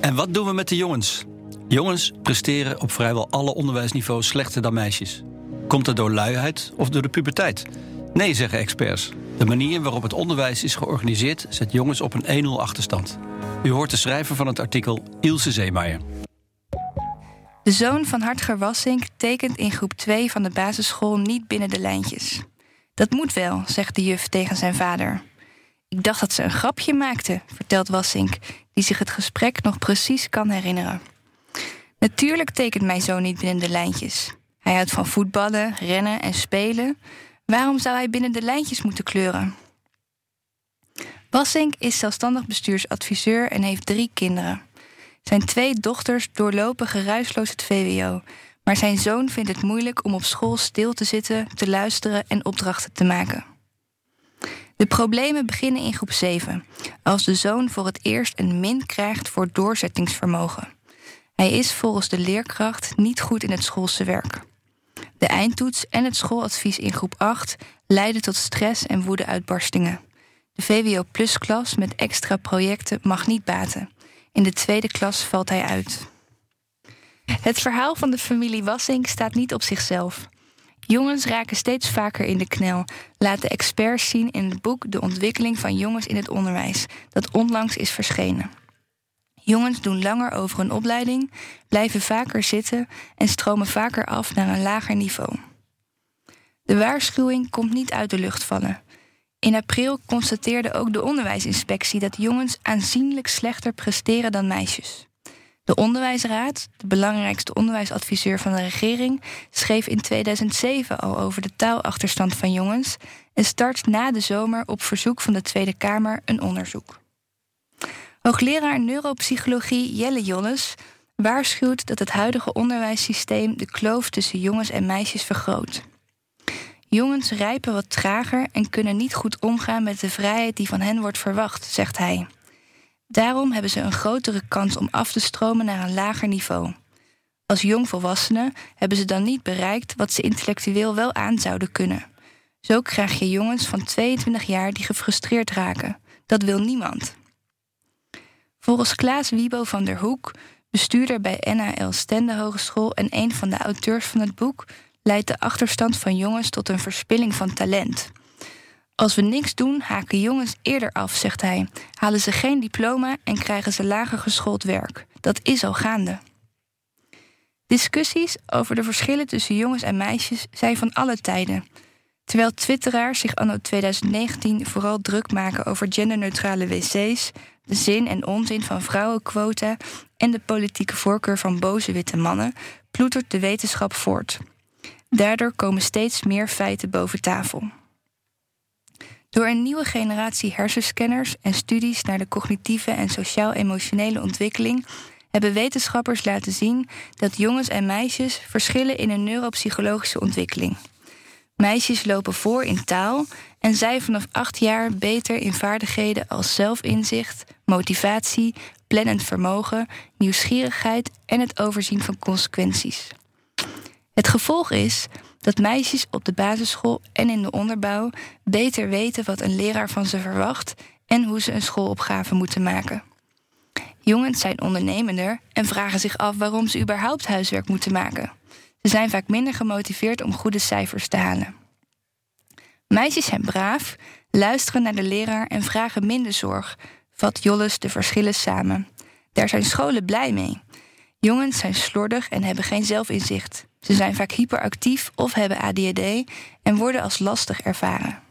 En wat doen we met de jongens? Jongens presteren op vrijwel alle onderwijsniveaus slechter dan meisjes. Komt dat door luiheid of door de puberteit? Nee, zeggen experts. De manier waarop het onderwijs is georganiseerd zet jongens op een 1-0 achterstand. U hoort de schrijver van het artikel Ilse Zeemeijer. De zoon van Hartger Wassink tekent in groep 2 van de basisschool niet binnen de lijntjes. Dat moet wel, zegt de juf tegen zijn vader. Ik dacht dat ze een grapje maakte, vertelt Wassink, die zich het gesprek nog precies kan herinneren. Natuurlijk tekent mijn zoon niet binnen de lijntjes. Hij houdt van voetballen, rennen en spelen. Waarom zou hij binnen de lijntjes moeten kleuren? Wassink is zelfstandig bestuursadviseur en heeft drie kinderen. Zijn twee dochters doorlopen geruisloos het VWO, maar zijn zoon vindt het moeilijk om op school stil te zitten, te luisteren en opdrachten te maken. De problemen beginnen in groep 7, als de zoon voor het eerst een min krijgt voor doorzettingsvermogen. Hij is volgens de leerkracht niet goed in het schoolse werk. De eindtoets en het schooladvies in groep 8 leiden tot stress en woedeuitbarstingen. De VWO Plus klas met extra projecten mag niet baten. In de tweede klas valt hij uit. Het verhaal van de familie Wassink staat niet op zichzelf. Jongens raken steeds vaker in de knel, laten experts zien in het boek De ontwikkeling van jongens in het onderwijs, dat onlangs is verschenen. Jongens doen langer over hun opleiding, blijven vaker zitten en stromen vaker af naar een lager niveau. De waarschuwing komt niet uit de lucht vallen. In april constateerde ook de onderwijsinspectie dat jongens aanzienlijk slechter presteren dan meisjes. De Onderwijsraad, de belangrijkste onderwijsadviseur van de regering, schreef in 2007 al over de taalachterstand van jongens en start na de zomer op verzoek van de Tweede Kamer een onderzoek. Hoogleraar neuropsychologie Jelle Jolles waarschuwt dat het huidige onderwijssysteem de kloof tussen jongens en meisjes vergroot. Jongens rijpen wat trager en kunnen niet goed omgaan met de vrijheid die van hen wordt verwacht, zegt hij. Daarom hebben ze een grotere kans om af te stromen naar een lager niveau. Als jongvolwassenen hebben ze dan niet bereikt wat ze intellectueel wel aan zouden kunnen. Zo krijg je jongens van 22 jaar die gefrustreerd raken. Dat wil niemand. Volgens Klaas Wiebo van der Hoek, bestuurder bij NAL Stende Hogeschool en een van de auteurs van het boek, leidt de achterstand van jongens tot een verspilling van talent. Als we niks doen, haken jongens eerder af, zegt hij. Halen ze geen diploma en krijgen ze lager geschoold werk. Dat is al gaande. Discussies over de verschillen tussen jongens en meisjes zijn van alle tijden. Terwijl twitteraars zich anno 2019 vooral druk maken over genderneutrale wc's, de zin en onzin van vrouwenquota en de politieke voorkeur van boze witte mannen, ploetert de wetenschap voort. Daardoor komen steeds meer feiten boven tafel. Door een nieuwe generatie hersenscanners en studies naar de cognitieve en sociaal-emotionele ontwikkeling hebben wetenschappers laten zien dat jongens en meisjes verschillen in hun neuropsychologische ontwikkeling. Meisjes lopen voor in taal en zij vanaf acht jaar beter in vaardigheden als zelfinzicht, motivatie, plannend vermogen, nieuwsgierigheid en het overzien van consequenties. Het gevolg is dat meisjes op de basisschool en in de onderbouw beter weten wat een leraar van ze verwacht en hoe ze een schoolopgave moeten maken. Jongens zijn ondernemender en vragen zich af waarom ze überhaupt huiswerk moeten maken. Ze zijn vaak minder gemotiveerd om goede cijfers te halen. Meisjes zijn braaf, luisteren naar de leraar en vragen minder zorg, vat Jolles de verschillen samen. Daar zijn scholen blij mee. Jongens zijn slordig en hebben geen zelfinzicht. Ze zijn vaak hyperactief of hebben ADHD en worden als lastig ervaren.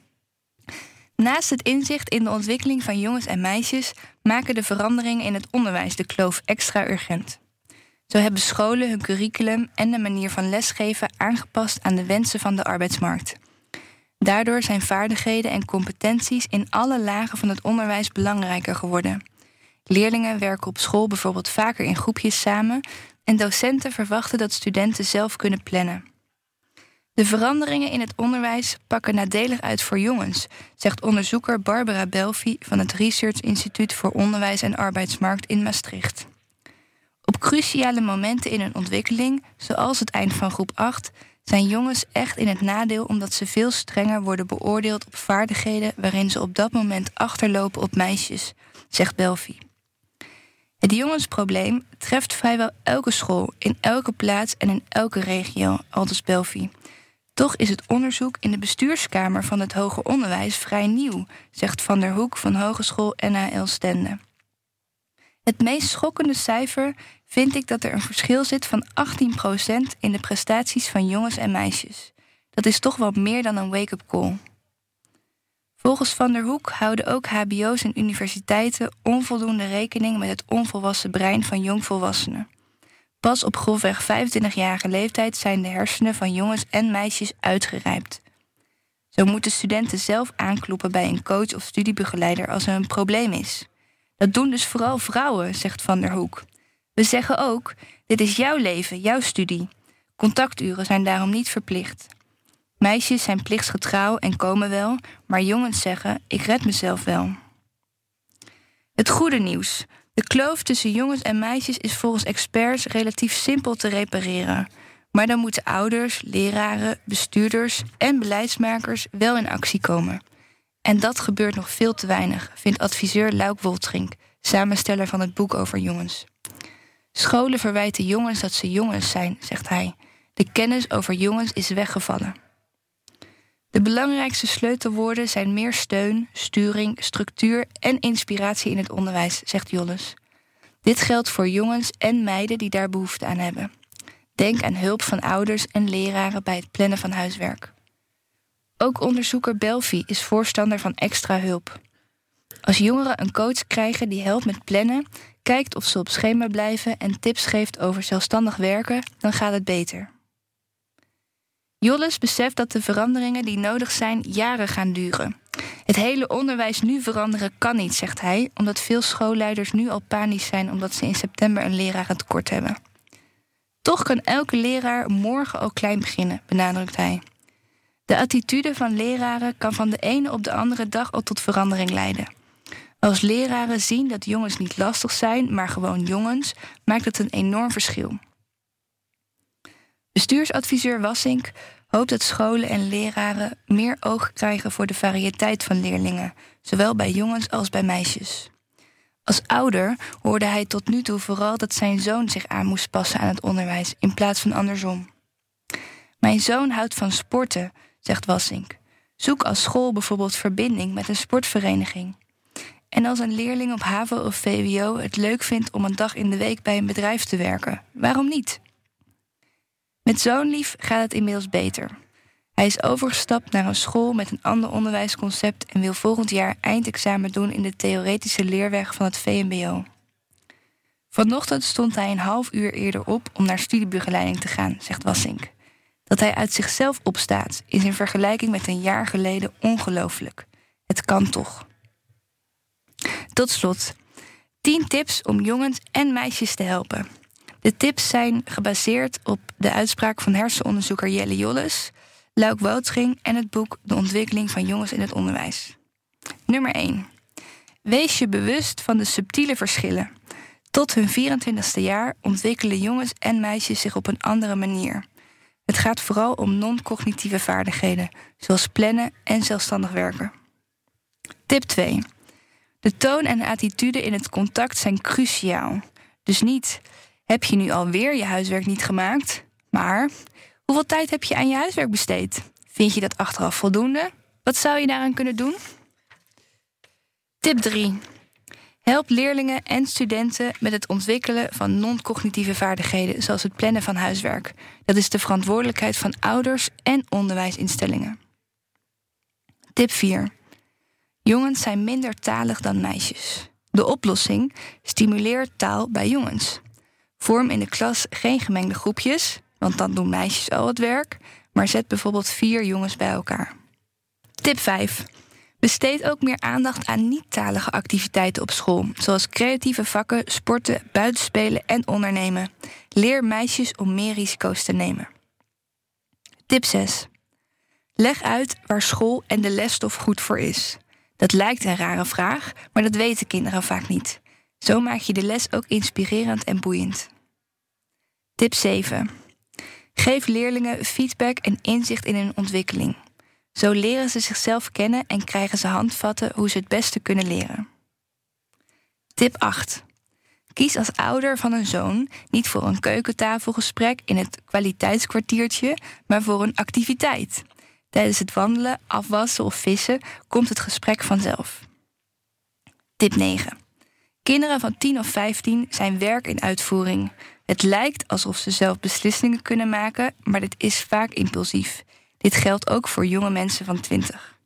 Naast het inzicht in de ontwikkeling van jongens en meisjes maken de veranderingen in het onderwijs de kloof extra urgent. Zo hebben scholen hun curriculum en de manier van lesgeven aangepast aan de wensen van de arbeidsmarkt. Daardoor zijn vaardigheden en competenties in alle lagen van het onderwijs belangrijker geworden. Leerlingen werken op school bijvoorbeeld vaker in groepjes samen en docenten verwachten dat studenten zelf kunnen plannen. De veranderingen in het onderwijs pakken nadelig uit voor jongens, zegt onderzoeker Barbara Belfi van het Research Instituut voor Onderwijs en Arbeidsmarkt in Maastricht. Op cruciale momenten in hun ontwikkeling, zoals het eind van groep 8, zijn jongens echt in het nadeel omdat ze veel strenger worden beoordeeld op vaardigheden waarin ze op dat moment achterlopen op meisjes, zegt Belfi. Het jongensprobleem treft vrijwel elke school, in elke plaats en in elke regio, aldus Belfi. Toch is het onderzoek in de bestuurskamer van het hoger onderwijs vrij nieuw, zegt Van der Hoek van Hogeschool NHL Stende. Het meest schokkende cijfer vind ik dat er een verschil zit van 18% in de prestaties van jongens en meisjes. Dat is toch wel meer dan een wake-up call. Volgens Van der Hoek houden ook HBO's en universiteiten onvoldoende rekening met het onvolwassen brein van jongvolwassenen. Pas op grofweg 25-jarige leeftijd zijn de hersenen van jongens en meisjes uitgerijpt. Zo moeten studenten zelf aankloppen bij een coach of studiebegeleider als er een probleem is. Dat doen dus vooral vrouwen, zegt Van der Hoek. We zeggen ook: dit is jouw leven, jouw studie. Contacturen zijn daarom niet verplicht. Meisjes zijn plichtsgetrouw en komen wel, maar jongens zeggen: ik red mezelf wel. Het goede nieuws. De kloof tussen jongens en meisjes is volgens experts relatief simpel te repareren. Maar dan moeten ouders, leraren, bestuurders en beleidsmakers wel in actie komen. En dat gebeurt nog veel te weinig, vindt adviseur Luik Woltrink, samensteller van het boek over jongens. Scholen verwijten jongens dat ze jongens zijn, zegt hij. De kennis over jongens is weggevallen. De belangrijkste sleutelwoorden zijn meer steun, sturing, structuur en inspiratie in het onderwijs, zegt Jolles. Dit geldt voor jongens en meiden die daar behoefte aan hebben. Denk aan hulp van ouders en leraren bij het plannen van huiswerk. Ook onderzoeker Belfi is voorstander van extra hulp. Als jongeren een coach krijgen die helpt met plannen, kijkt of ze op schema blijven en tips geeft over zelfstandig werken, dan gaat het beter. Jolles beseft dat de veranderingen die nodig zijn jaren gaan duren. Het hele onderwijs nu veranderen kan niet, zegt hij, omdat veel schoolleiders nu al panisch zijn omdat ze in september een lerarentekort hebben. Toch kan elke leraar morgen al klein beginnen, benadrukt hij. De attitude van leraren kan van de ene op de andere dag al tot verandering leiden. Als leraren zien dat jongens niet lastig zijn, maar gewoon jongens, maakt het een enorm verschil. Bestuursadviseur Wassink hoopt dat scholen en leraren meer oog krijgen voor de variëteit van leerlingen, zowel bij jongens als bij meisjes. Als ouder hoorde hij tot nu toe vooral dat zijn zoon zich aan moest passen aan het onderwijs in plaats van andersom. Mijn zoon houdt van sporten, zegt Wassink. Zoek als school bijvoorbeeld verbinding met een sportvereniging. En als een leerling op HAVO of VWO het leuk vindt om een dag in de week bij een bedrijf te werken, waarom niet? Met zo'n lief gaat het inmiddels beter. Hij is overgestapt naar een school met een ander onderwijsconcept en wil volgend jaar eindexamen doen in de theoretische leerweg van het VMBO. Vanochtend stond hij een half uur eerder op om naar studiebegeleiding te gaan, zegt Wassink. Dat hij uit zichzelf opstaat is in vergelijking met een jaar geleden ongelooflijk. Het kan toch. Tot slot, 10 tips om jongens en meisjes te helpen. De tips zijn gebaseerd op de uitspraak van hersenonderzoeker Jelle Jolles, Luik Woutring en het boek De ontwikkeling van jongens in het onderwijs. Nummer 1. Wees je bewust van de subtiele verschillen. Tot hun 24ste jaar ontwikkelen jongens en meisjes zich op een andere manier. Het gaat vooral om non-cognitieve vaardigheden, zoals plannen en zelfstandig werken. Tip 2. De toon en de attitude in het contact zijn cruciaal. Dus niet heb je nu alweer je huiswerk niet gemaakt, maar hoeveel tijd heb je aan je huiswerk besteed? Vind je dat achteraf voldoende? Wat zou je daaraan kunnen doen? Tip 3. Help leerlingen en studenten met het ontwikkelen van non-cognitieve vaardigheden, zoals het plannen van huiswerk. Dat is de verantwoordelijkheid van ouders en onderwijsinstellingen. Tip 4. Jongens zijn minder talig dan meisjes. De oplossing stimuleert taal bij jongens. Vorm in de klas geen gemengde groepjes, want dan doen meisjes al het werk, maar zet bijvoorbeeld vier jongens bij elkaar. Tip 5. Besteed ook meer aandacht aan niet-talige activiteiten op school, zoals creatieve vakken, sporten, buitenspelen en ondernemen. Leer meisjes om meer risico's te nemen. Tip 6. Leg uit waar school en de lesstof goed voor is. Dat lijkt een rare vraag, maar dat weten kinderen vaak niet. Zo maak je de les ook inspirerend en boeiend. Tip 7. Geef leerlingen feedback en inzicht in hun ontwikkeling. Zo leren ze zichzelf kennen en krijgen ze handvatten hoe ze het beste kunnen leren. Tip 8. Kies als ouder van een zoon niet voor een keukentafelgesprek in het kwaliteitskwartiertje, maar voor een activiteit. Tijdens het wandelen, afwassen of vissen komt het gesprek vanzelf. Tip 9. Kinderen van 10 of 15 zijn werk in uitvoering. Het lijkt alsof ze zelf beslissingen kunnen maken, maar dit is vaak impulsief. Dit geldt ook voor jonge mensen van 20.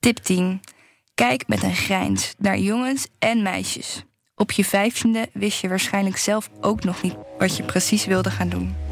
Tip 10. Kijk met een grijns naar jongens en meisjes. Op je vijftiende wist je waarschijnlijk zelf ook nog niet wat je precies wilde gaan doen.